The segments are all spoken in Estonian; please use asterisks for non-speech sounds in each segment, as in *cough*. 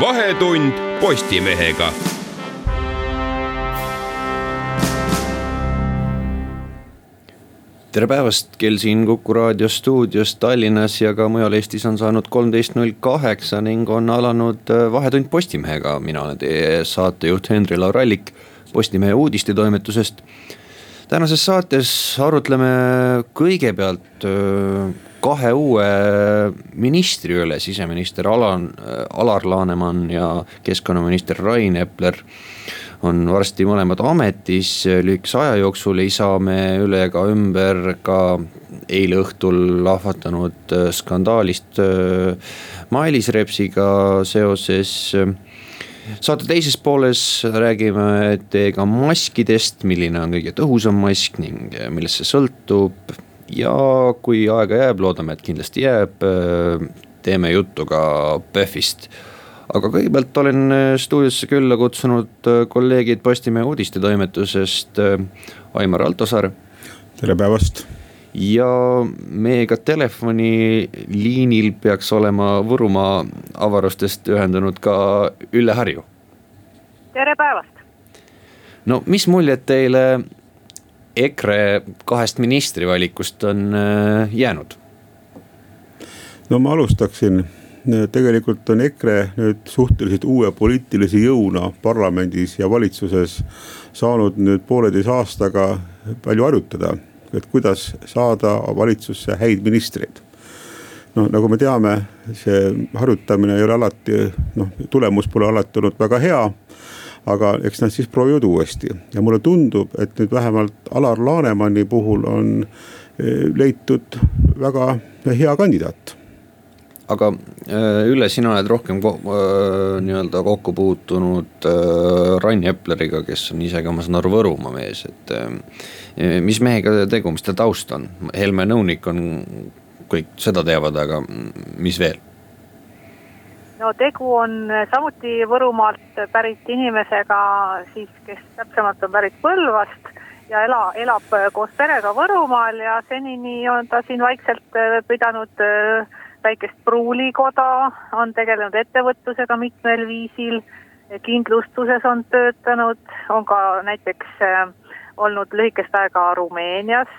vahetund Postimehega. tere päevast, kell siin Kuku raadio stuudios Tallinnas ja ka mujal Eestis on saanud kolmteist null kaheksa ning on alanud äh, Vahetund Postimehega. mina olen teie saatejuht Henri Laurallik Postimehe uudistetoimetusest. tänases saates arutleme kõigepealt äh, kahe uue ministri üle, siseminister Alan, Alar Laneman ja keskkonnaminister Rain Epler on varsti mõlemad ametis, lühikese aja jooksul ei saa me üle ega ümber ka eile õhtul lahvatanud skandaalist äh, Mailis Repsiga seoses. Saate teises pooles räägime teiega maskidest, milline on kõige tõhusam mask ning millest see sõltub ja kui aega jääb, loodame, et kindlasti jääb, äh, teeme juttu ka PÖFFist. aga kõigepealt olen äh, stuudiosse külla kutsunud äh, kolleegid Postimehe uudistetoimetusest, Aimar Altosaar. tere päevast ja meiega telefoniliinil peaks olema Võrumaa avarustest ühendunud ka Ülle Harju. tere päevast. no mis muljed teile EKRE kahest ministrivalikust on äh, jäänud? no ma alustaksin, tegelikult on EKRE nüüd suhteliselt uue poliitilise jõuna parlamendis ja valitsuses saanud nüüd pooleteise aastaga palju harjutada, et kuidas saada valitsusse häid ministreid. Noh, nagu me teame, see harjutamine ei ole alati, noh, tulemus pole alati olnud väga hea aga eks nad siis proovivad uuesti ja mulle tundub, et nüüd vähemalt Alar Lanemani puhul on eh, leitud väga hea kandidaat aga eh, Ülle, sina oled rohkem ko äh, nii-öelda kokku puutunud Rain Epleriga, kes on ise ka, ma saan aru, Võrumaa mees, et mis mehega tegu, mis ta taust on? Helme nõunik on, kõik seda teavad, aga mis veel? No tegu on samuti Võrumaalt pärit inimesega siis, kes täpsemalt on pärit Põlvast ja ela, elab koos perega Võrumaal ja senini on ta siin vaikselt äh, pidanud äh, väikest pruulikoda, on tegelenud ettevõtlusega mitmel viisil, kindlustuses on töötanud, on ka näiteks äh, olnud lühikest aega Rumeenias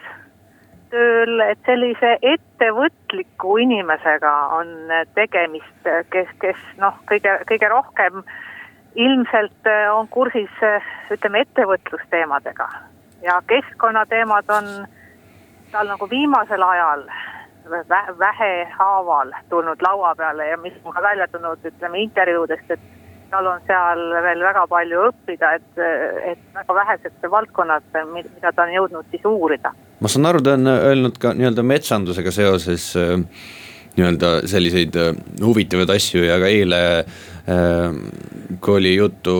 tööl, et sellise ettevõtliku inimesega on tegemist, kes, kes noh, kõige, kõige rohkem ilmselt on kursis ütleme ettevõtlusteemadega ja keskkonnateemad on tal nagu viimasel ajal vähehaaval tulnud laua peale ja mis on ka välja tulnud, ütleme intervjuudest, et tal on seal veel väga palju õppida, et, et väga vähesed valdkonnad, mida ta on jõudnud siis uurida. Ma saan aru, ta on öelnud ka nii-öelda metsandusega seoses äh, nii-öelda selliseid äh, huvitavaid asju ja ka eile äh,, kui oli juttu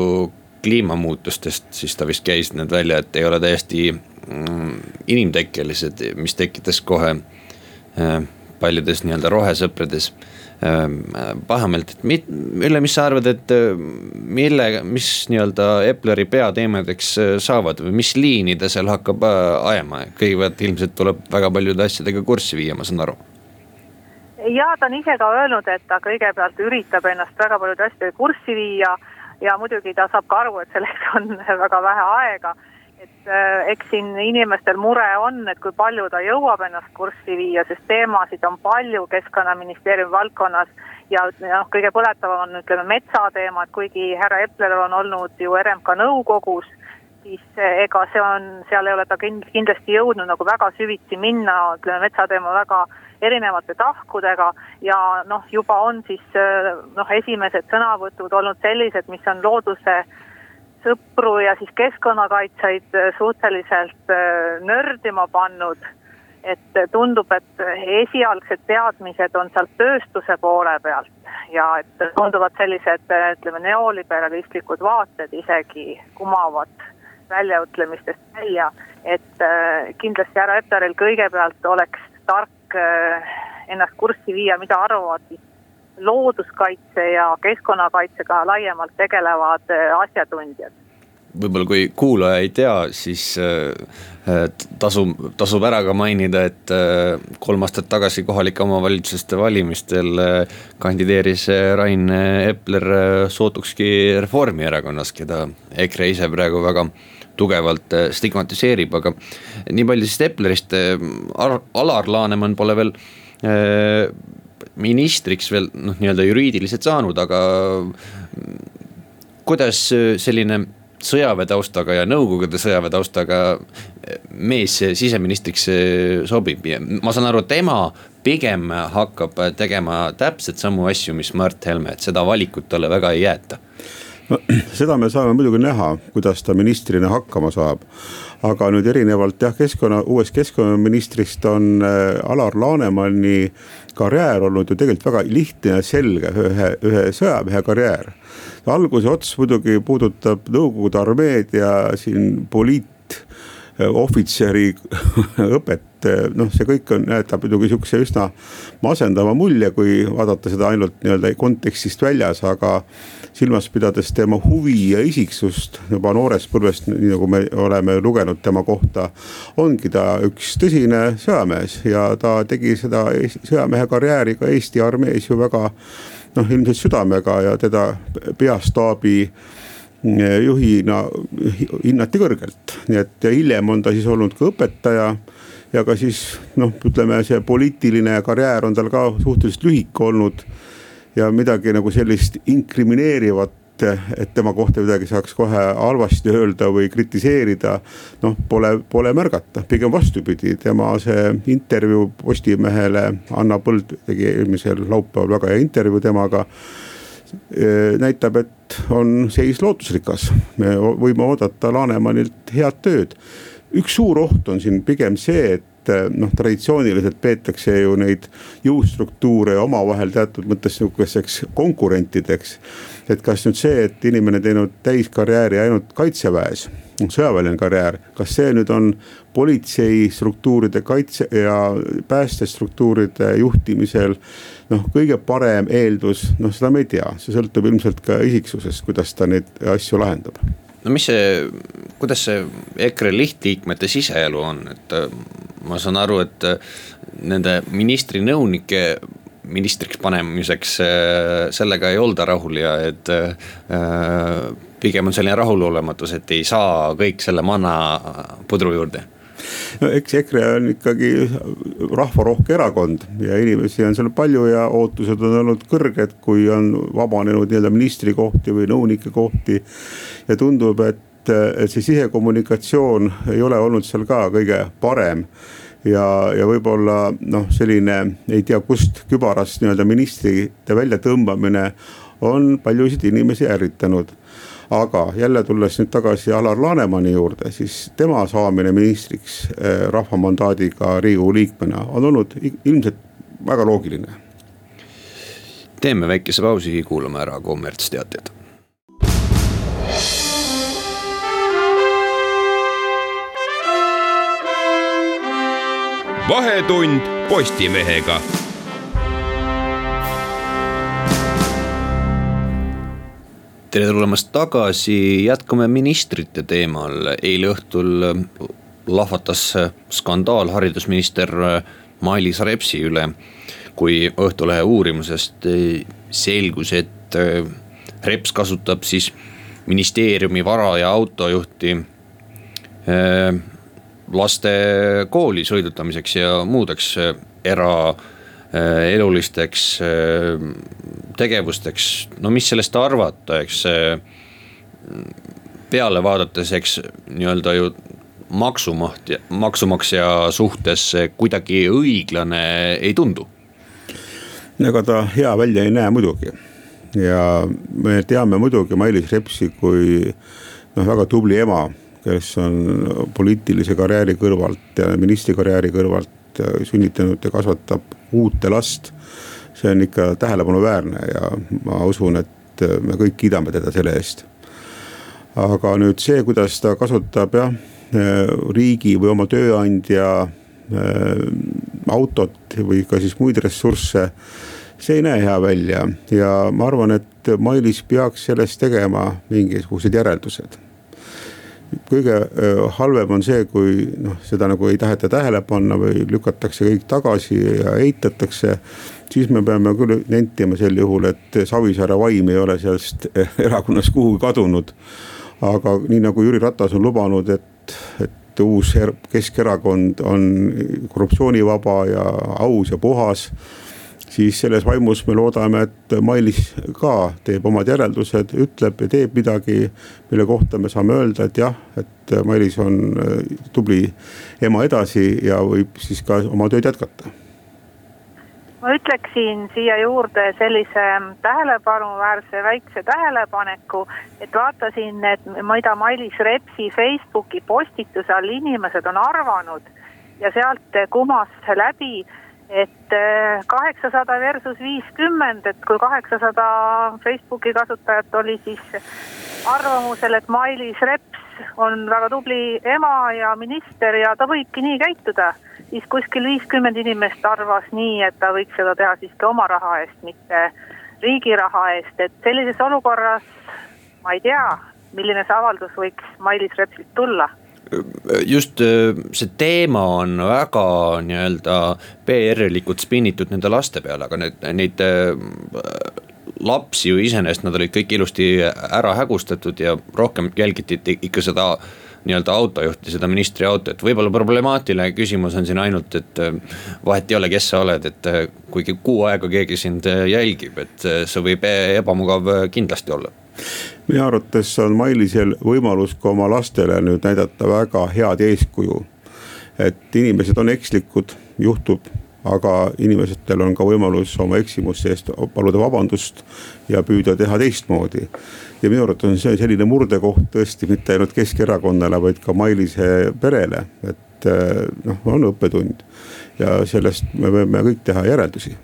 kliimamuutustest, siis ta vist käis need välja, et ei ole täiesti mm, inimtekkelised, mis tekitas kohe paljudes nii-öelda rohesõprades pahameelt, et mit-, Ülle, mis sa arvad, et äh, mille, mis nii-öelda Epleri peateemadeks saavad või mis liini ta seal hakkab ajama, kõigepealt ilmselt tuleb väga paljude asjadega kurssi viia, ma saan aru. Ja ta on ise ka öelnud, et ta kõigepealt üritab ennast väga paljude asjadega kurssi viia ja muidugi ta saab ka aru, et selleks on *laughs* väga vähe aega et äh, eks siin inimestel mure on, et kui palju ta jõuab ennast kurssi viia, sest teemasid on palju Keskkonnaministeeriumi valdkonnas. Ja noh, kõige põletavam on ütleme metsateema, et kuigi härra Epler on olnud ju RMK nõukogus, siis äh, ega see on, seal ei ole ta kind-, kindlasti jõudnud nagu väga süvitsi minna, ütleme metsateema väga erinevate tahkudega ja noh, juba on siis äh, noh, esimesed sõnavõtud olnud sellised, mis on looduse äh, sõpru ja siis keskkonnakaitsjaid äh, suhteliselt äh, nördima pannud. et tundub, et esialgsed teadmised on sealt tööstuse poole pealt ja et tunduvad sellised, ütleme, neoliberalistlikud vaated isegi kumavad väljaütlemistest välja, et äh, kindlasti härra Epleril kõigepealt oleks tark äh, ennast kurssi viia, mida arvavad looduskaitse ja keskkonnakaitsega laiemalt tegelevad äh, asjatundjad. Võib-olla kui kuulaja ei tea, siis äh, tasub, tasub ära ka mainida, et äh, kolm aastat tagasi kohalike omavalitsuste valimistel äh, kandideeris Rain Epler sootukski Reformierakonnas, keda EKRE ise praegu väga tugevalt stigmatiseerib, aga nii palju siis Eplerist, Alar Laneman pole veel ministriks veel noh, nii-öelda juriidiliselt saanud, aga kuidas selline sõjaväe taustaga ja nõukogude sõjaväe taustaga mees siseministriks sobib ja ma saan aru, tema pigem hakkab tegema täpselt samu asju, mis Mart Helme, et seda valikut talle väga ei jäeta no seda me saame muidugi näha, kuidas ta ministrina hakkama saab. aga nüüd erinevalt jah, keskkonna, uuest keskkonnaministrist on äh, Alar Lanemani karjäär olnud ju tegelikult väga lihtne ja selge, ühe, ühe sõjamehe karjäär. alguse ots muidugi puudutab Nõukogude armeed ja siin poliit ohvitseri *laughs* õpet, noh, see kõik on, jätab muidugi sihukese üsna masendava mulje, kui vaadata seda ainult nii-öelda kontekstist väljas, aga silmas pidades tema huvi ja isiksust juba noorest põlvest, nii nagu me oleme lugenud tema kohta. ongi ta üks tõsine sõjamees ja ta tegi seda sõjamehe karjääri ka Eesti armees ju väga noh, ilmselt südamega ja teda peastaabi eh, juhina hinnati kõrgelt, nii et ja hiljem on ta siis olnud ka õpetaja ja ka siis noh, ütleme see poliitiline karjäär on tal ka suhteliselt lühike olnud ja midagi nagu sellist inkrimineerivat et tema kohta midagi saaks kohe halvasti öelda või kritiseerida. noh, pole, pole märgata, pigem vastupidi, tema see intervjuu Postimehele, Anna Põld tegi eelmisel laupäeval väga hea intervjuu temaga. näitab, et on seis lootusrikas, me võime oodata Lanemanilt head tööd. üks suur oht on siin pigem see, et et eh, noh, traditsiooniliselt peetakse ju neid jõustruktuure omavahel teatud mõttes sihukeseks konkurentideks. et kas nüüd see, et inimene teinud täiskarjääri ainult kaitseväes, sõjaväeline karjäär, kas see nüüd on politseistruktuuride kaitse ja päästestruktuuride juhtimisel noh, kõige parem eeldus, noh seda me ei tea, see sõltub ilmselt ka isiksusest, kuidas ta neid asju lahendab. No mis see, kuidas see EKRE lihtliikmete siseelu on, et ma saan aru, et äh, nende ministri nõunike ministriks panemiseks äh, sellega ei olda rahul ja et pigem on selline rahulolematus, et ei saa kõik selle manna pudru juurde no eks EKRE on ikkagi rahvarohke erakond ja inimesi on seal palju ja ootused on olnud kõrged, kui on vabanenud nii-öelda ministrikohti või nõunike kohti. ja tundub, et, et see sisekommunikatsioon ei ole olnud seal ka kõige parem ja, ja võib-olla noh, selline ei tea kust kübarast nii-öelda ministrite väljatõmbamine on paljusid inimesi ärritanud aga jälle tulles nüüd tagasi Alar Lanemani juurde, siis tema saamine ministriks eh, rahva mandaadiga riigikogu liikmena on olnud ilmselt väga loogiline. teeme väikese pausi, kuulame ära kommertsteated. Vahetund Postimehega tere tulemast tagasi, jätkame ministrite teemal, eile õhtul lahvatas skandaal haridusminister Mailis Repsi üle. kui Õhtulehe uurimusest selgus, et Reps kasutab siis ministeeriumi vara ja autojuhti laste kooli sõidutamiseks ja muudeks era Äh, elulisteks äh, tegevusteks, no mis sellest arvata, eks peale vaadates, eks nii-öelda ju maksumaht, maksumaksja suhtes kuidagi õiglane ei tundu. ega ta hea välja ei näe muidugi. Ja me teame muidugi Mailis Repsi kui noh, väga tubli ema, kes on poliitilise karjääri kõrvalt ja ministri karjääri kõrvalt sünnitanud ja kasvatab uute last. see on ikka tähelepanuväärne ja ma usun, et me kõik kiidame teda selle eest. aga nüüd see, kuidas ta kasutab jah, riigi või oma tööandja autot või ka siis muid ressursse see ei näe hea välja ja ma arvan, et Mailis peaks sellest tegema mingisugused järeldused kõige halvem on see, kui noh, seda nagu ei taheta tähele panna või lükatakse kõik tagasi ja eitatakse. siis me peame küll nentima sel juhul, et Savisaare vaim ei ole sellest *laughs* erakonnast kuhugi kadunud. aga nii nagu Jüri Ratas on lubanud, et, et uus Keskerakond on korruptsioonivaba ja aus ja puhas siis selles vaimus me loodame, et Mailis ka teeb omad järeldused, ütleb ja teeb midagi, mille kohta me saame öelda, et jah, et Mailis on äh, tubli ema edasi ja võib siis ka oma tööd jätkata. Ma ütleksin siia juurde sellise tähelepanuväärse väikse tähelepaneku, et vaatasin, et mida Mailis Repsi Facebooki postituse all inimesed on arvanud ja sealt kumas läbi et äh, kaheksasada versus viiskümmend, et kui kaheksasada Facebooki kasutajat oli siis arvamusel, et Mailis Reps on väga tubli ema ja minister ja ta võibki nii käituda, siis kuskil viiskümmend inimest arvas nii, et ta võiks seda teha siiski oma raha eest, mitte riigi raha eest, et sellises olukorras ma ei tea, milline see avaldus võiks Mailis Repsilt tulla just äh, see teema on väga nii-öelda PR-ilikult spinnitud nende laste peale, aga need, neid äh, lapsi ju iseenesest nad olid kõik ilusti ära hägustatud ja rohkem jälgiti ikka seda nii-öelda autojuhti, seda ministri autot, võib-olla problemaatiline küsimus on siin ainult, et äh, vahet ei ole, kes sa oled, et kuigi kuu aega keegi sind jälgib, et see võib ebamugav kindlasti olla minu arvates on Mailisel võimalus ka oma lastele nüüd näidata väga head eeskuju. et inimesed on ekslikud, juhtub, aga inimestel on ka võimalus oma eksimuste eest paluda vabandust ja püüda teha teistmoodi. ja minu arvates on see selline murdekoht tõesti mitte ainult Keskerakonnale, vaid ka Mailise perele, et noh, on õppetund ja sellest me võime kõik teha järeldusi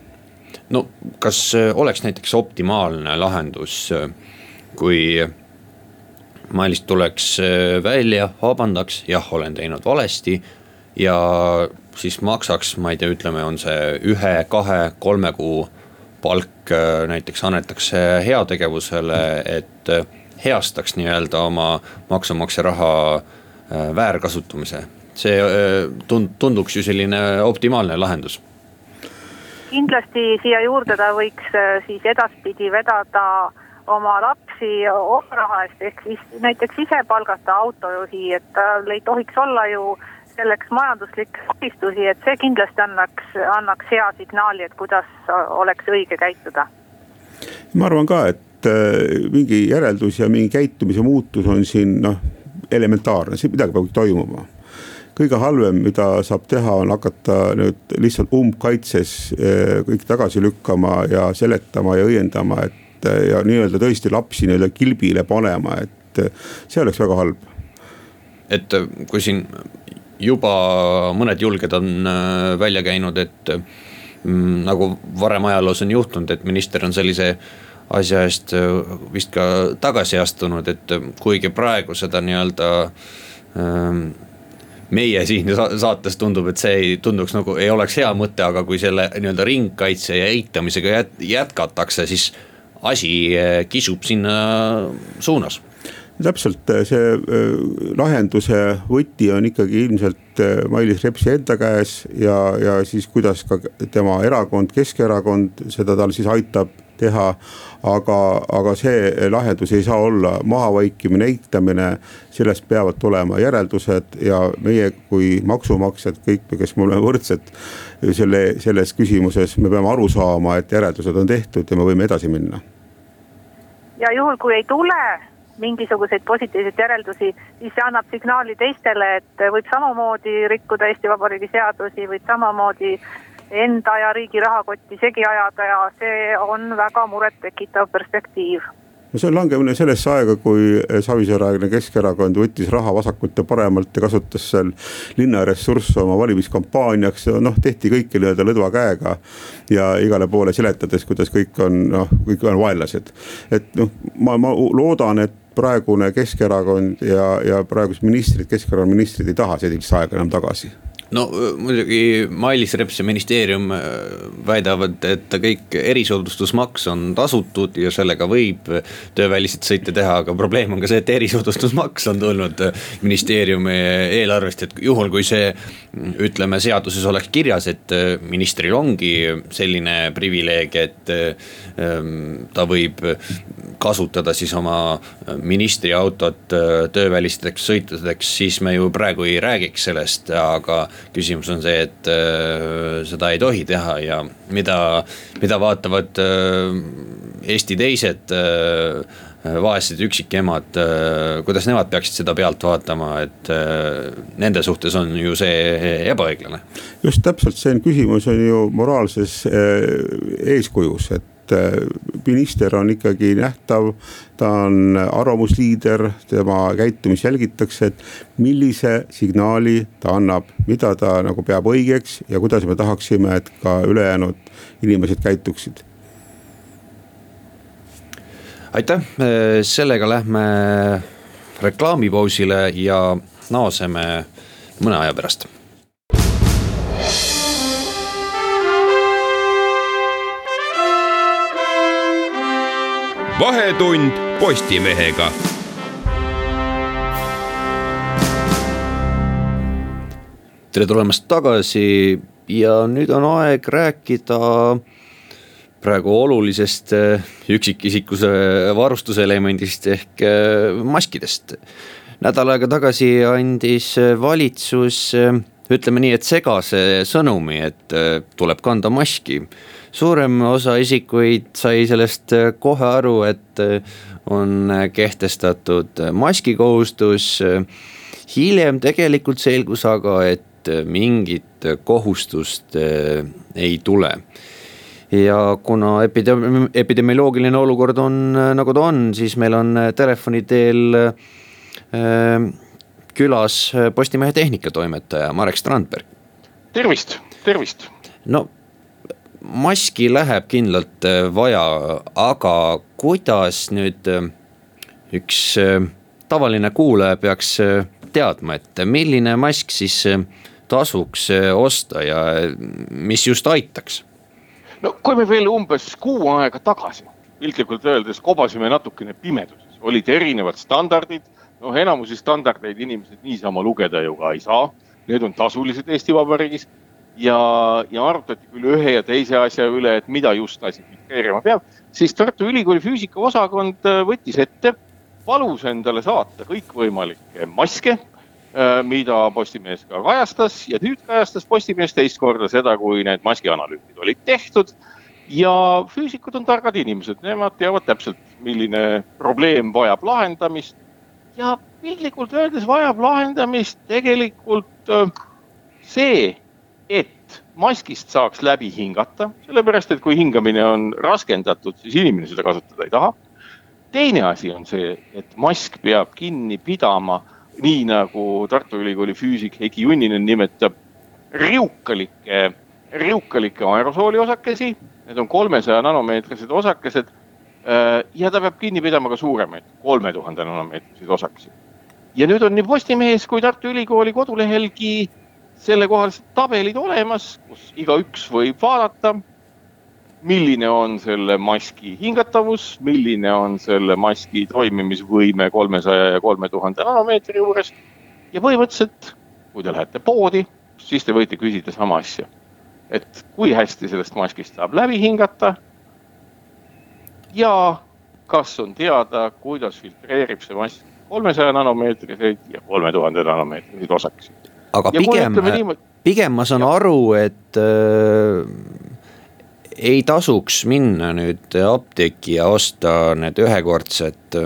no kas oleks näiteks optimaalne lahendus kui Mailis tuleks äh, välja, vabandaks, jah, olen teinud valesti. ja siis maksaks, ma ei tea, ütleme, on see ühe, kahe, kolme kuu palk äh, näiteks annetakse heategevusele, et äh, heastaks nii-öelda oma maksumaksja raha väärkasutamise. see tund-, tunduks ju selline optimaalne lahendus kindlasti siia juurde ta võiks siis edaspidi vedada oma lapsi oma raha eest, ehk siis näiteks ise palgata autojuhi, et tal ei tohiks olla ju selleks majanduslikke takistusi, et see kindlasti annaks, annaks hea signaali, et kuidas oleks õige käituda. ma arvan ka, et äh, mingi järeldus ja mingi käitumise muutus on siin noh, elementaarne, siin midagi peab toimuma kõige halvem, mida saab teha, on hakata nüüd lihtsalt umbkaitses äh, kõik tagasi lükkama ja seletama ja õiendama, et et ja nii-öelda tõesti lapsi nii-öelda kilbile panema, et see oleks väga halb. et kui siin juba mõned julged on äh, välja käinud, et mm, nagu varem ajaloos on juhtunud, et minister on sellise asja eest äh, vist ka tagasi astunud, et kuigi praegu seda nii-öelda ähm, meie siin saates tundub, et see ei tunduks nagu ei oleks hea mõte, aga kui selle nii-öelda ringkaitse ja eitamisega jät, jätkatakse, siis asi eh, kisub sinna suunas. Täpselt eh, see eh, lahenduse võti on ikkagi ilmselt Mailis Repsi enda käes ja, ja siis kuidas ka tema erakond, Keskerakond seda tal siis aitab teha. aga, aga see lahendus ei saa olla mahavaikimine, eitamine, sellest peavad tulema järeldused ja meie kui maksumaksjad, kõik, kes me oleme võrdsed selle, selles küsimuses, me peame aru saama, et järeldused on tehtud ja me võime edasi minna ja juhul, kui ei tule mingisuguseid positiivseid järeldusi, siis see annab signaali teistele, et võib samamoodi rikkuda Eesti Vabariigi seadusi, võib samamoodi enda ja riigi rahakotti segi ajada ja see on väga murettekitav perspektiiv no see on langemine sellesse aega, kui Savisaare-aegne Keskerakond võttis raha vasakult ja paremalt ja kasutas seal linna ressursse oma valimiskampaaniaks, noh tehti kõike nii-öelda lõdva käega. ja igale poole seletades, kuidas kõik on noh, kõik on vaenlased. et noh, ma, ma loodan, et praegune Keskerakond ja, ja praegused ministrid, Keskerakonna ministrid ei taha sellist aega enam tagasi no muidugi Mailis Reps ja ministeerium väidavad, et kõik erisoodustusmaks on tasutud ja sellega võib tööväliseid sõite teha, aga probleem on ka see, et erisoodustusmaks on tulnud ministeeriumi eelarvest, et juhul, kui see. ütleme, seaduses oleks kirjas, et ministril ongi selline privileeg, et ta võib kasutada siis oma ministriautot töövälisteks sõitudeks, siis me ju praegu ei räägiks sellest, aga küsimus on see, et äh, seda ei tohi teha ja mida, mida vaatavad äh, Eesti teised äh, vaesed üksikemad, kuidas nemad peaksid seda pealt vaatama, et nende suhtes on ju see ebaõiglane. just täpselt, see on küsimus on ju moraalses eeskujus, et et minister on ikkagi nähtav, ta on arvamusliider, tema käitumist jälgitakse, et millise signaali ta annab, mida ta nagu peab õigeks ja kuidas me tahaksime, et ka ülejäänud inimesed käituksid. Aitäh, sellega lähme reklaamipausile ja naaseme mõne aja pärast vahetund Postimehega. tere tulemast tagasi ja nüüd on aeg rääkida praegu olulisest eh, üksikisikuse varustuselemendist ehk eh, maskidest. nädal aega tagasi andis valitsus eh, ütleme nii, et segase sõnumi, et tuleb kanda maski suurem osa isikuid sai sellest äh, kohe aru, et äh, on kehtestatud maskikohustus. hiljem tegelikult selgus aga, et mingit kohustust äh, ei tule ja kuna epidemi-, epidemioloogiline olukord on nagu ta on, siis meil on telefoni teel äh, külas Postimehe tehnikatoimetaja Marek Strandberg. tervist, tervist. no maski läheb kindlalt äh, vaja, aga kuidas nüüd äh, üks äh, tavaline kuulaja peaks teadma, et milline mask siis tasuks osta ja mis just aitaks? no kui me veel umbes kuu aega tagasi piltlikult öeldes kobasime natukene pimeduses, olid erinevad standardid. Noh, enamusi standardeid inimesed niisama lugeda ju ka ei saa, need on tasulised Eesti Vabariigis. Ja, ja arutati küll ühe ja teise asja üle, et mida just klassifitseerima peab, siis Tartu Ülikooli füüsikaosakond äh, võttis ette, palus endale saata kõikvõimalikke maske, äh, mida Postimees ka kajastas ja nüüd kajastas Postimees teist korda seda, kui need maskianalüüsid olid tehtud. ja füüsikud on targad inimesed, nemad teavad täpselt, milline probleem vajab lahendamist ja piltlikult öeldes vajab lahendamist tegelikult äh, see et maskist saaks läbi hingata, sellepärast et kui hingamine on raskendatud, siis inimene seda kasutada ei taha. teine asi on see, et mask peab kinni pidama, nii nagu Tartu Ülikooli füüsik Heiki Junninen nimetab, riukalikke, riukalikke aerosooli osakesi. Need on kolmesaja nanomeetrised osakesed. Äh, ja ta peab kinni pidama ka suuremaid, kolme tuhande nanomeetriseid osakesi. ja nüüd on nii Postimehes kui Tartu Ülikooli kodulehelgi sellekohased tabelid olemas, kus igaüks võib vaadata, milline on selle maski hingatavus, milline on selle maski toimimisvõime kolmesaja ja kolme tuhande nanomeetri juures. ja põhimõtteliselt, kui te lähete poodi, siis te võite küsida sama asja. et kui hästi sellest maskist saab läbi hingata. Ja kas on teada, kuidas filtreerib see mask kolmesaja nanomeetriseid ja kolme tuhande nanomeetriseid osakesi aga ja pigem, pigem ma saan ja. aru, et äh, ei tasuks minna nüüd apteeki ja osta need ühekordsed äh,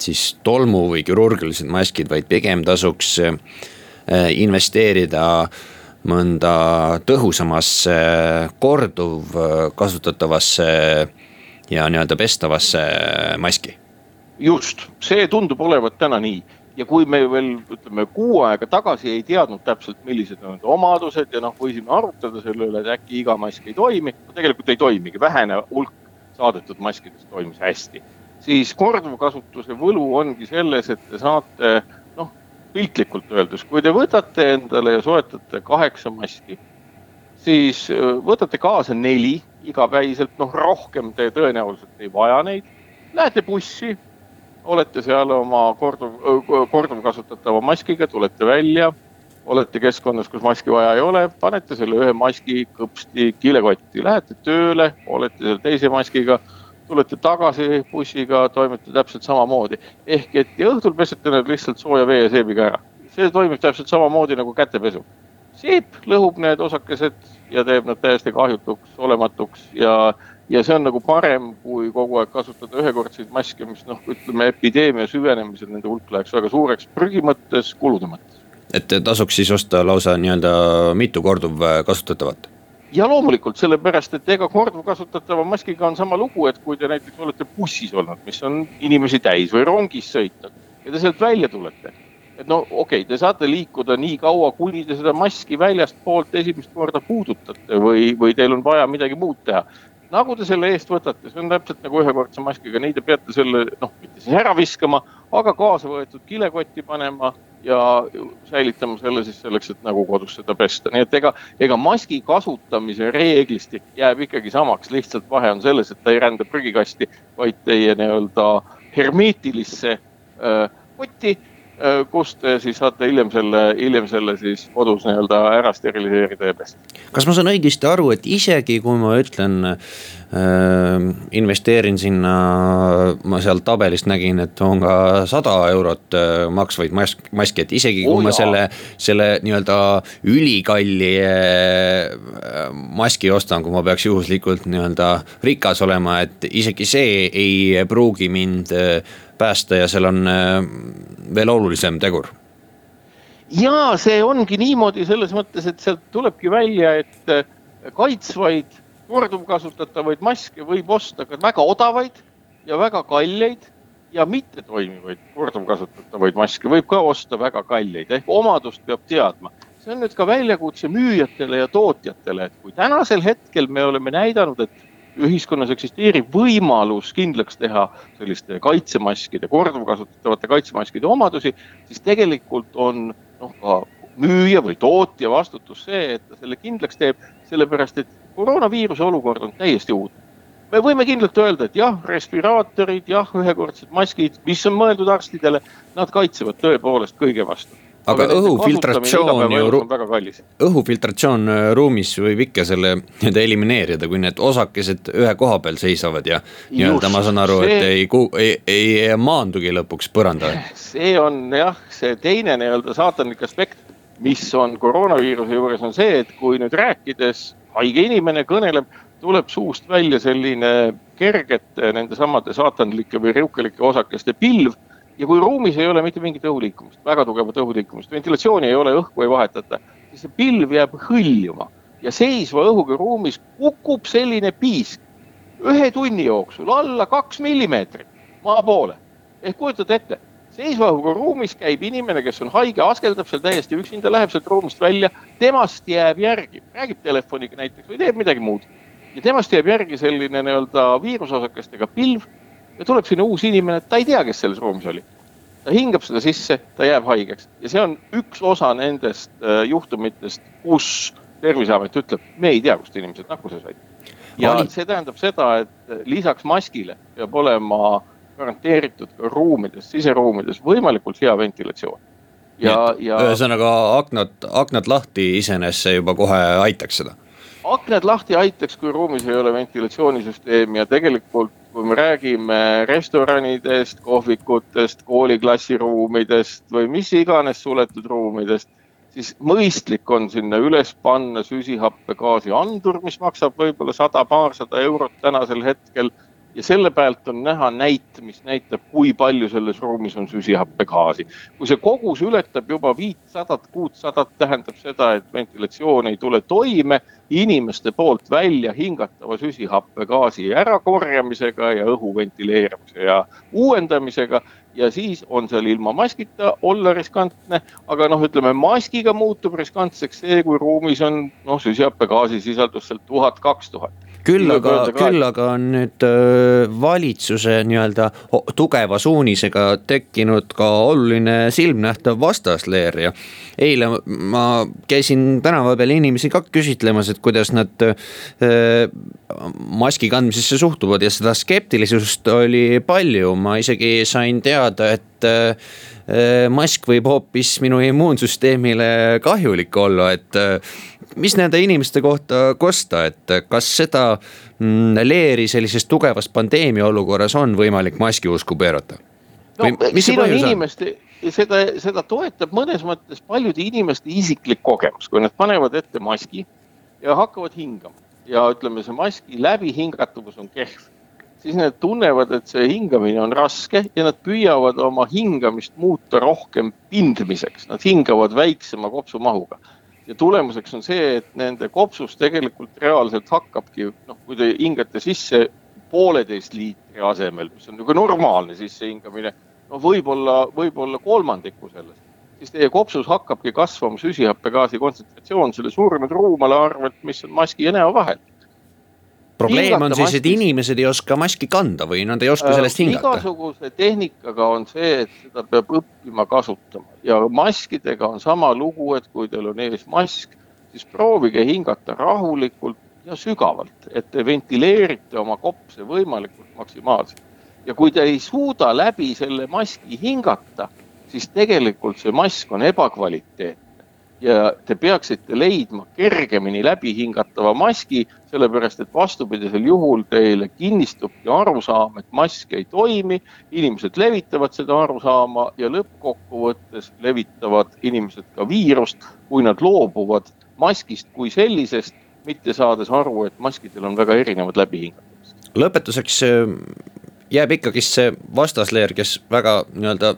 siis tolmu või kirurgilised maskid, vaid pigem tasuks äh, investeerida mõnda tõhusamasse, korduvkasutatavasse ja nii-öelda pestavasse maski. Just, see tundub olevat täna nii. Ja kui me veel ütleme kuu aega tagasi ei teadnud täpselt, millised on need omadused ja noh, võisime arutada selle üle, et äkki iga mask ei toimi. No,, tegelikult ei toimigi, vähene hulk saadetud maskidest toimis hästi. siis korduvkasutuse võlu ongi selles, et te saate noh, piltlikult öeldes, kui te võtate endale ja soetate kaheksa maski, siis võtate kaasa neli igapäiselt, noh rohkem te tõenäoliselt ei vaja neid. Lähete bussi, olete seal oma korduv, korduvkasutatava maskiga, tulete välja, olete keskkonnas, kus maski vaja ei ole, panete selle ühe maski kõpsti kilekotti, lähete tööle, olete seal teise maskiga, tulete tagasi bussiga, toimete täpselt samamoodi. ehk et ja õhtul pesete need lihtsalt sooja vee ja seebiga ära. see toimib täppeselt samamoodi nagu kätepesu. seep lõhub need osakesed ja teeb nad täiesti kahjutuks, olematuks ja ja see on nagu parem, kui kogu aeg kasutada ühekordseid maske, mis noh, ütleme epideemia süvenemisel nende hulk läheks väga suureks prügi mõttes, kulude mõttes. et tasuks siis osta lausa nii-öelda mitu korduvkasutatavat? ja loomulikult, sellepärast et ega korduvkasutatava maskiga on sama lugu, et kui te näiteks olete bussis olnud, mis on inimesi täis või rongis sõitnud ja te sealt välja tulete. Et no okei okay,, te saate liikuda nii kaua, kuni te seda maski väljastpoolt esimest korda puudutate või, või teil on vaja midagi muud teha. Nagu te selle eest võtate, see on täpselt nagu ühekordse maskiga, nii te peate selle noh, mitte siis ära viskama, aga kaasa võetud kilekotti panema ja säilitama selle siis selleks, et nagu kodus seda pesta, nii et ega, ega maski kasutamise reeglistik jääb ikkagi samaks, lihtsalt vahe on selles, et ta ei rända prügikasti, vaid teie nii-öelda hermeetilisse äh, kotti kust te siis saate hiljem selle, hiljem selle siis kodus nii-öelda ära steriliseerida ja pesta. kas ma saan õigesti aru, et isegi kui ma ütlen äh,, investeerin sinna, ma sealt tabelist nägin, et on ka sada eurot äh, maksvaid mask, maski, et isegi kui oh, ma jaa. selle, selle nii-öelda ülikalli äh, maski ostan, kui ma peaks juhuslikult nii-öelda rikas olema, et isegi see ei pruugi mind äh, päästa ja seal on äh, veel olulisem tegur. ja see ongi niimoodi selles mõttes, et sealt tulebki välja, et äh, kaitsvaid korduvkasutatavaid maske võib osta ka väga odavaid ja väga kalleid ja mittetoimivaid korduvkasutatavaid maske võib ka osta väga kalleid ehk omadust peab teadma. see on nüüd ka väljakutse müüjatele ja tootjatele, et kui tänasel hetkel me oleme näidanud, et ühiskonnas eksisteerib võimalus kindlaks teha selliste kaitsemaskide, korduvkasutatavate kaitsemaskide omadusi, siis tegelikult on noh, ka müüja või tootja vastutus see, et ta selle kindlaks teeb, sellepärast et koroonaviiruse olukord on täiesti uudne. me võime kindlalt öelda, et jah, respiraatorid, jah, ühekordsed maskid, mis on mõeldud arstidele, nad kaitsevad tõepoolest kõige vastu aga õhufiltratsioon ju, õhufiltratsioon äh, ruumis võib ikka selle *laughs* nii-öelda elimineerida, kui need osakesed ühe koha peal seisavad ja nii-öelda ma saan aru, et ei, ei, ei maandugi lõpuks põrandale. see on jah, see teine nii-öelda saatanlik aspekt, mis on koroonaviiruse juures, on see, et kui nüüd rääkides haige inimene kõneleb, tuleb suust välja selline kergete nendesamade saatanlike või riukelike osakeste pilv ja kui ruumis ei ole mitte mingit õhuliikumist, väga tugevat õhuliikumist, ventilatsiooni ei ole, õhku ei vahetata, siis see pilv jääb hõljuma ja seisva õhuga ruumis kukub selline piisk ühe tunni jooksul alla kaks millimeetrit maa poole. ehk kujutate ette, seisva õhuga ruumis käib inimene, kes on haige, askeldab seal täiesti üksinda, läheb sealt ruumist välja, temast jääb järgi, räägib telefoniga näiteks või teeb midagi muud. ja temast jääb järgi selline nii-öelda viirusosakestega pilv ja tuleb sinna uus inimene, ta ei tea, kes selles ruumis oli. ta hingab seda sisse, ta jääb haigeks ja see on üks osa nendest äh, juhtumitest, kus terviseamet ütleb, me ei tea, kust inimesed nakkuse said. ja Oli... see tähendab seda, et lisaks maskile peab olema garanteeritud ka ruumides, siseruumides võimalikult hea ventilatsioon. ja, ja. ühesõnaga aknad, aknad lahti iseenesest see juba kohe aitaks seda aknad lahti aitaks, kui ruumis ei ole ventilatsioonisüsteemi ja tegelikult, kui me räägime restoranidest, kohvikutest, kooliklassiruumidest või mis iganes suletud ruumidest, siis mõistlik on sinna üles panna süsihappegaasi andur, mis maksab võib-olla sada, paarsada eurot tänasel hetkel ja selle pealt on näha näit, mis näitab, kui palju selles ruumis on süsihappegaasi. kui see kogus ületab juba viitsadat, kuutsadat, tähendab seda, et ventilatsioon ei tule toime inimeste poolt välja hingatava süsihappegaasi ärakorjamisega ja õhu ventileerimise ja uuendamisega. Ja siis on seal ilma maskita olla riskantne, aga noh, ütleme maskiga muutub riskantseks see, kui ruumis on noh, süsihappegaasi sisaldus seal tuhat, kaks tuhat küll aga, küll aga on nüüd valitsuse nii-öelda tugeva suunisega tekkinud ka oluline silmnähtav vastasleer ja. eile ma käisin tänava peal inimesi ka küsitlemas, et kuidas nad maski kandmisesse suhtuvad ja seda skeptilisust oli palju, ma isegi sain teada, et äh, mask võib hoopis minu immuunsüsteemile kahjulik olla, et mis nende inimeste kohta kosta, et kas seda mm, leeri sellises tugevas pandeemia olukorras on võimalik maski usku pöörata? no siin on inimeste, seda, seda toetab mõnes mõttes paljude inimeste isiklik kogemus, kui nad panevad ette maski ja hakkavad hingama. Ja ütleme, see maski läbihingatavus on kehv siis nad tunnevad, et see hingamine on raske ja nad püüavad oma hingamist muuta rohkem pindmiseks, nad hingavad väiksema kopsumahuga. Ja tulemuseks on see, et nende kopsus tegelikult reaalselt hakkabki, noh, kui te hingate sisse pooleteist liitri asemel, mis on nagu normaalne sissehingamine, no võib-olla, võib-olla kolmandiku sellest, siis teie kopsus hakkabki kasvama süsihappegaasi kontsentratsioon selle surnud ruumale arvelt, mis on maski ja näo vahel probleem on siis, et inimesed ei oska maski kanda või nad ei oska sellest hingata? igasuguse tehnikaga on see, et seda peab õppima kasutama ja maskidega on sama lugu, et kui teil on ees mask, siis proovige hingata rahulikult ja sügavalt, et te ventileerite oma kopse võimalikult maksimaalselt. ja kui te ei suuda läbi selle maski hingata, siis tegelikult see mask on ebakvaliteetne ja te peaksite leidma kergemini läbi hingatava maski, sellepärast et vastupidisel juhul teile kinnistubki arusaam, et mask ei toimi. inimesed levitavad seda arusaama ja lõppkokkuvõttes levitavad inimesed ka viirust, kui nad loobuvad maskist kui sellisest, mitte saades aru, et maskidel on väga erinevad läbihingatamised. lõpetuseks äh, jääb ikkagist see vastasleer, kes väga nii-öelda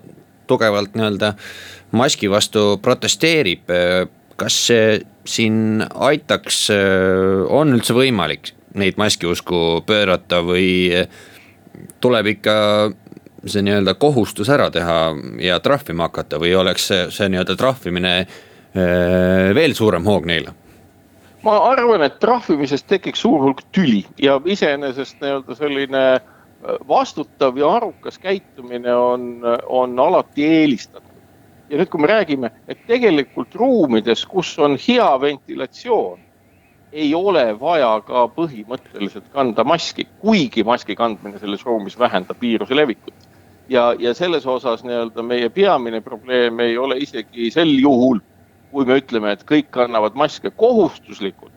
tugevalt nii-öelda maski vastu protesteerib. kas see siin aitaks, on üldse võimalik neid maskiusku pöörata või tuleb ikka see nii-öelda kohustus ära teha ja trahvima hakata või oleks see, see nii-öelda trahvimine eh, veel suurem hoog neile? ma arvan, et trahvimisest tekiks suur hulk tüli ja iseenesest nii-öelda selline vastutav ja arukas käitumine on, on alati eelistatud ja nüüd, kui me räägime, et tegelikult ruumides, kus on hea ventilatsioon, ei ole vaja ka põhimõtteliselt kanda maski, kuigi maski kandmine selles ruumis vähendab viiruse levikut. ja, ja selles osas nii-öelda meie peamine probleem ei ole isegi sel juhul, kui me ütleme, et kõik kannavad maske kohustuslikult,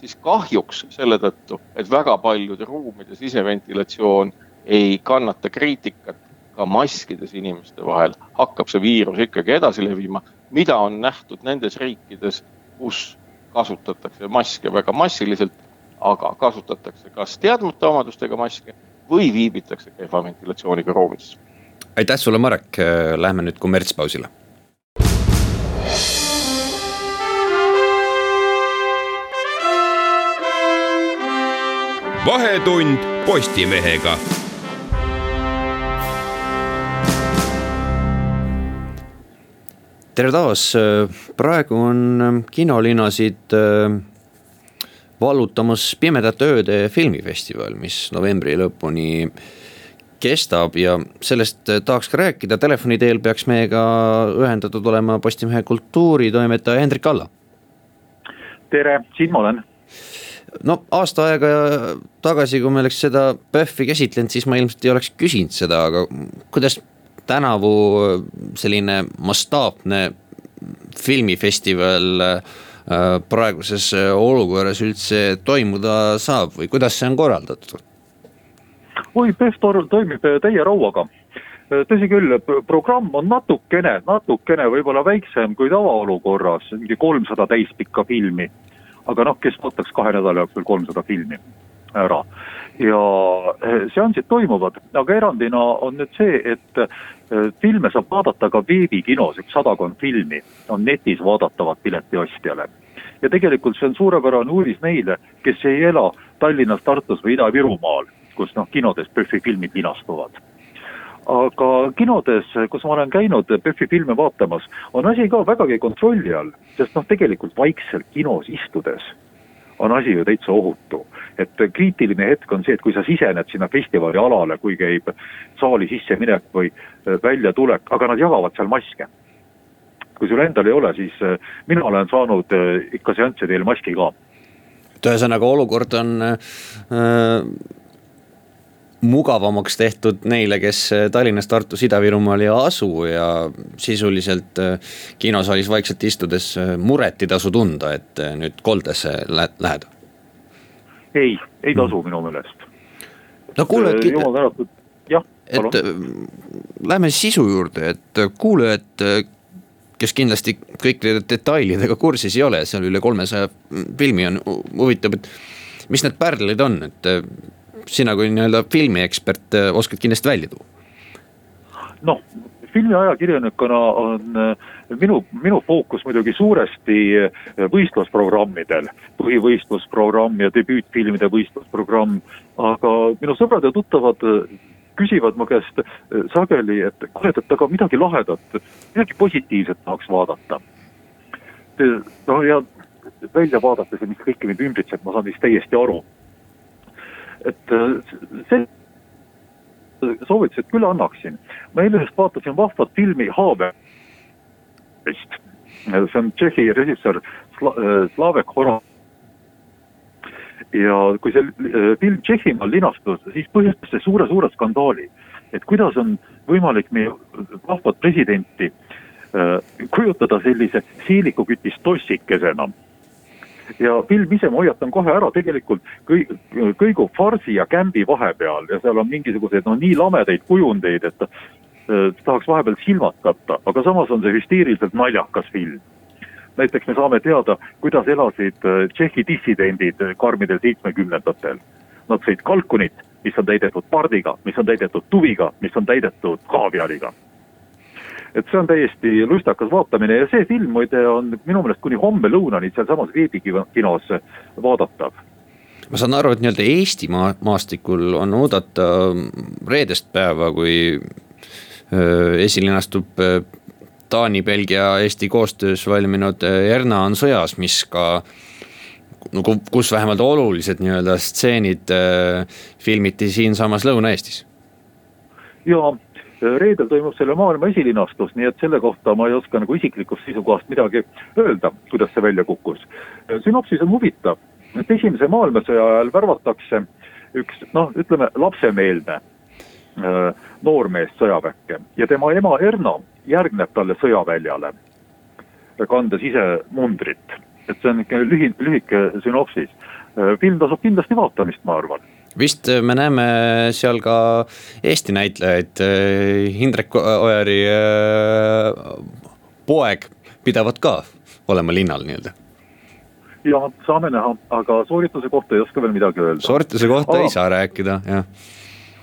siis kahjuks selle tõttu, et väga paljude ruumide siseventilatsioon ei kannata kriitikat ka maskides inimeste vahel hakkab see viirus ikkagi edasi levima, mida on nähtud nendes riikides, kus kasutatakse maske väga massiliselt, aga kasutatakse kas teadmata omadustega maske või viibitakse kehva ventilatsiooniga ruumides. aitäh sulle, Marek, lähme nüüd kommertspausile. Vahetund Postimehega. Tere taas, praegu on kinolinasid äh, vallutamas Pimedate ööde filmifestival, mis novembri lõpuni kestab ja sellest äh, tahaks ka rääkida, telefoni teel peaks meiega ühendatud olema Postimehe kultuuritoimetaja Hendrik Alla. tere, siin ma olen no aasta aega tagasi, kui me oleks seda PÖFFi käsitlenud, siis ma ilmselt ei oleks küsinud seda, aga kuidas tänavu selline mastaapne filmifestival äh, praeguses olukorras üldse toimuda saab või kuidas see on korraldatud? oi, PEF toimib täie rauaga. tõsi küll, programm on natukene, natukene võib-olla väiksem kui tavaolukorras, mingi kolmsada täispikka filmi. Aga noh, kes ootaks kahe nädala jooksul kolmsada filmi ära ja seansid toimuvad, aga erandina on nüüd see, et filme saab vaadata ka veebikinos, üks sadakond filmi on netis vaadatavad piletiostjale. ja tegelikult see on suurepärane uudis neile, kes ei ela Tallinnas, Tartus või Ida-Virumaal, kus noh, kinodes PÖFFi filmid linastuvad aga kinodes, kus ma olen käinud PÖFFi filme vaatamas, on asi ka vägagi kontrolli all, sest noh, tegelikult vaikselt kinos istudes on asi ju täitsa ohutu. et kriitiline hetk on see, et kui sa sisened sinna festivali alale, kui käib saali sisseminek või äh, väljatulek, aga nad jagavad seal maske. kui sul endal ei ole, siis äh, mina olen saanud äh, ikka seanssidel maski ka. et ühesõnaga olukord on äh, mugavamaks tehtud neile, kes Tallinnas, Tartus, Ida-Virumaal ei asu ja sisuliselt kinosaalis vaikselt istudes muret ei tasu tunda, et nüüd koldesse lähed ei, ei tasu mm. minu meelest. no kuule, et. jumal tänatud, jah. et äh, lähme sisu juurde, et kuulajad, kes kindlasti kõikide detailidega kursis ei ole, seal üle kolmesaja filmi on, huvitab, et mis need pärlid on, et sina kui nii-öelda filmiekspert oskad kindlasti välja tuua? noh, filmiajakirjanikuna on äh, minu, minu fookus muidugi suuresti äh, võistlusprogrammidel, põhivõistlusprogramm ja debüütfilmide võistlusprogramm, aga minu sõbrad ja tuttavad äh, küsivad mu käest sageli, et kuule, et aga midagi lahedat, midagi positiivset tahaks vaadata. no ja välja vaadates ja mis kõike mind ümbritseb, ma saan neist täiesti aru. Et see soovitused küll annaksin. ma eile just vaatasin vahvat filmi Haaberist. see on Tšehhi režissöör äh, Slavek Horov. ja kui see äh, film Tšehhimaal linastus, siis põhjustas see suure-suure skandaali. et kuidas on võimalik meie vahvat presidenti äh, kujutada sellise siilikukütist tossikesena ja film ise, ma hoiatan kohe ära, tegelikult kõi-, kõigub farsi ja kämbi vahepeal ja seal on mingisuguseid no nii lamedaid kujundeid, et äh, tahaks vahepeal silmad katta, aga samas on see hüsteeriliselt naljakas film. näiteks me saame teada, kuidas elasid äh, Tšehhi dissidendid karmidel seitsmekümnendatel. Nad sõid kalkunit, mis on täidetud pardiga, mis on täidetud tuviga, mis on täidetud kaaviariga et see on täiesti lustakas vaatamine ja see film muide on minu meelest kuni homme lõunani sealsamas veebikinos vaadatav ma saan aru, et nii-öelda Eesti maa, maastikul on oodata reedest päeva, kui esilinastub Taani, Belgia, Eesti koostöös valminud Erna on sõjas, mis ka no kus vähemalt olulised nii-öelda stseenid filmiti siinsamas Lõuna-Eestis. ja reedel toimub selle maailma esilinastus, nii et selle kohta ma ei oska nagu isiklikust seisukohast midagi öelda, kuidas see välja kukkus. sünopsis on huvitav, et esimese maailmasõja ajal värvatakse üks noh, ütleme lapsemeelne äh, noormees sõjaväkke ja tema ema Erna järgneb talle sõjaväljale, kandes ise mundrit. et see on ikka lühi, lühike sünopsis. Äh, film tasub kindlasti vaatamist, ma arvan vist äh, me näeme seal ka Eesti näitlejaid, äh, Indrek Ojari äh, poeg pidavat ka olema linnal nii-öelda ja saame näha, aga soorituse kohta ei oska veel midagi öelda. soorituse kohta aga, ei saa rääkida, jah.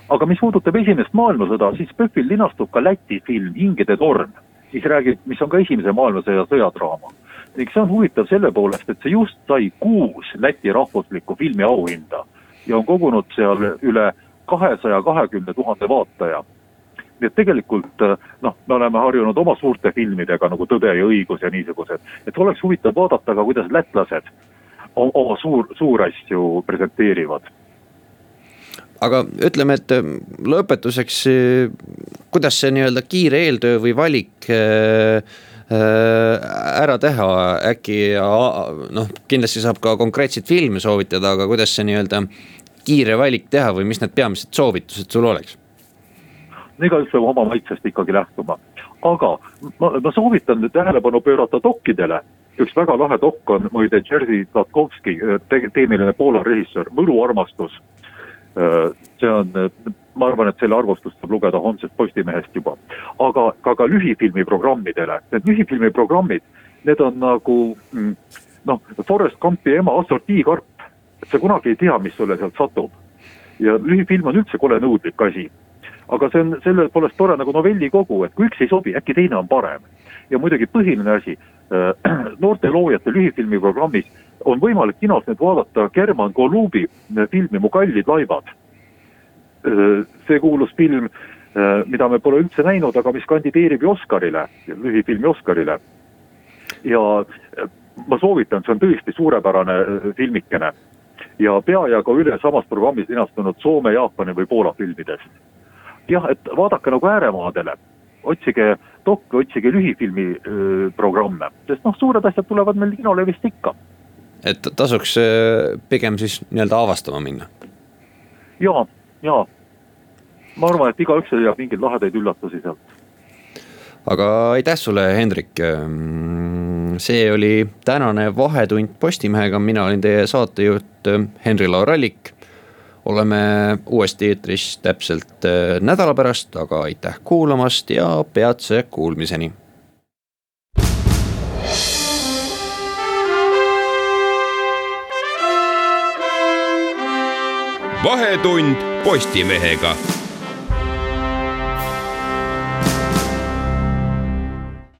aga mis puudutab esimest maailmasõda, siis PÖFFil linastub ka Läti film Hingede torm, mis räägib, mis on ka esimese maailmasõja sõjadraama. ning see on huvitav selle poolest, et see just sai kuus Läti rahvuslikku filmiauhinda ja on kogunud seal üle kahesaja kahekümne tuhande vaataja. nii et tegelikult noh, me oleme harjunud oma suurte filmidega nagu Tõde ja õigus ja niisugused, et oleks huvitav vaadata ka, kuidas lätlased oma suur, suurasju presenteerivad. Aga ütleme, et lõpetuseks, kuidas see nii-öelda kiire eeltöö või valik äh, ära teha, äkki noh, kindlasti saab ka konkreetseid filme soovitada, aga kuidas see nii-öelda kiire valik teha või mis need peamised soovitused sul oleks? igaüks peab oma maitsest ikkagi lähtuma, aga ma, ma soovitan tähelepanu pöörata dokkidele. üks väga lahe dokk on muide Jerzy Zlatkovski te, teemiline Poola režissöör, Võluarmastus. see on, ma arvan, et selle arvustust saab lugeda homsest Postimehest juba, aga ka, ka lühifilmi programmidele, need lühifilmi programmid, need on nagu mm, noh, Forest Gumpi ema assortiikarp sa kunagi ei tea, mis sulle sealt satub. ja lühifilm on üldse kole nõudlik asi. aga see on selle poolest tore nagu novellikogu, et kui üks ei sobi, äkki teine on parem. ja muidugi põhiline asi, äh, *clears throat* noorte loojate lühifilmi programmis on võimalik kinos nüüd vaadata German Golubi filmi Mu kallid laevad. Äh, see kuulus film, mida me pole üldse näinud, aga mis kandideerib ju Oscarile, lühifilmi Oscarile. ja ma soovitan, see on tõesti suurepärane äh, filmikene ja peajagu üle samas programmis linastunud Soome, Jaapani või Poola filmidest. jah, et vaadake nagu ääremaadele, otsige dokki, otsige lühifilmi öö, programme, sest noh, suured asjad tulevad meil kinole vist ikka. et tasuks pigem siis nii-öelda avastama minna? ja, ja ma arvan, et igaüks leiab mingeid lahedaid üllatusi sealt aga aitäh sulle, Hendrik. Ehm, see oli tänane Vahetund Postimehega, mina olin teie saatejuht ehm, Henri-Laur Allik. oleme uuesti eetris täpselt ehm, nädala pärast, aga aitäh kuulamast ja peatse kuulmiseni. vahetund Postimehega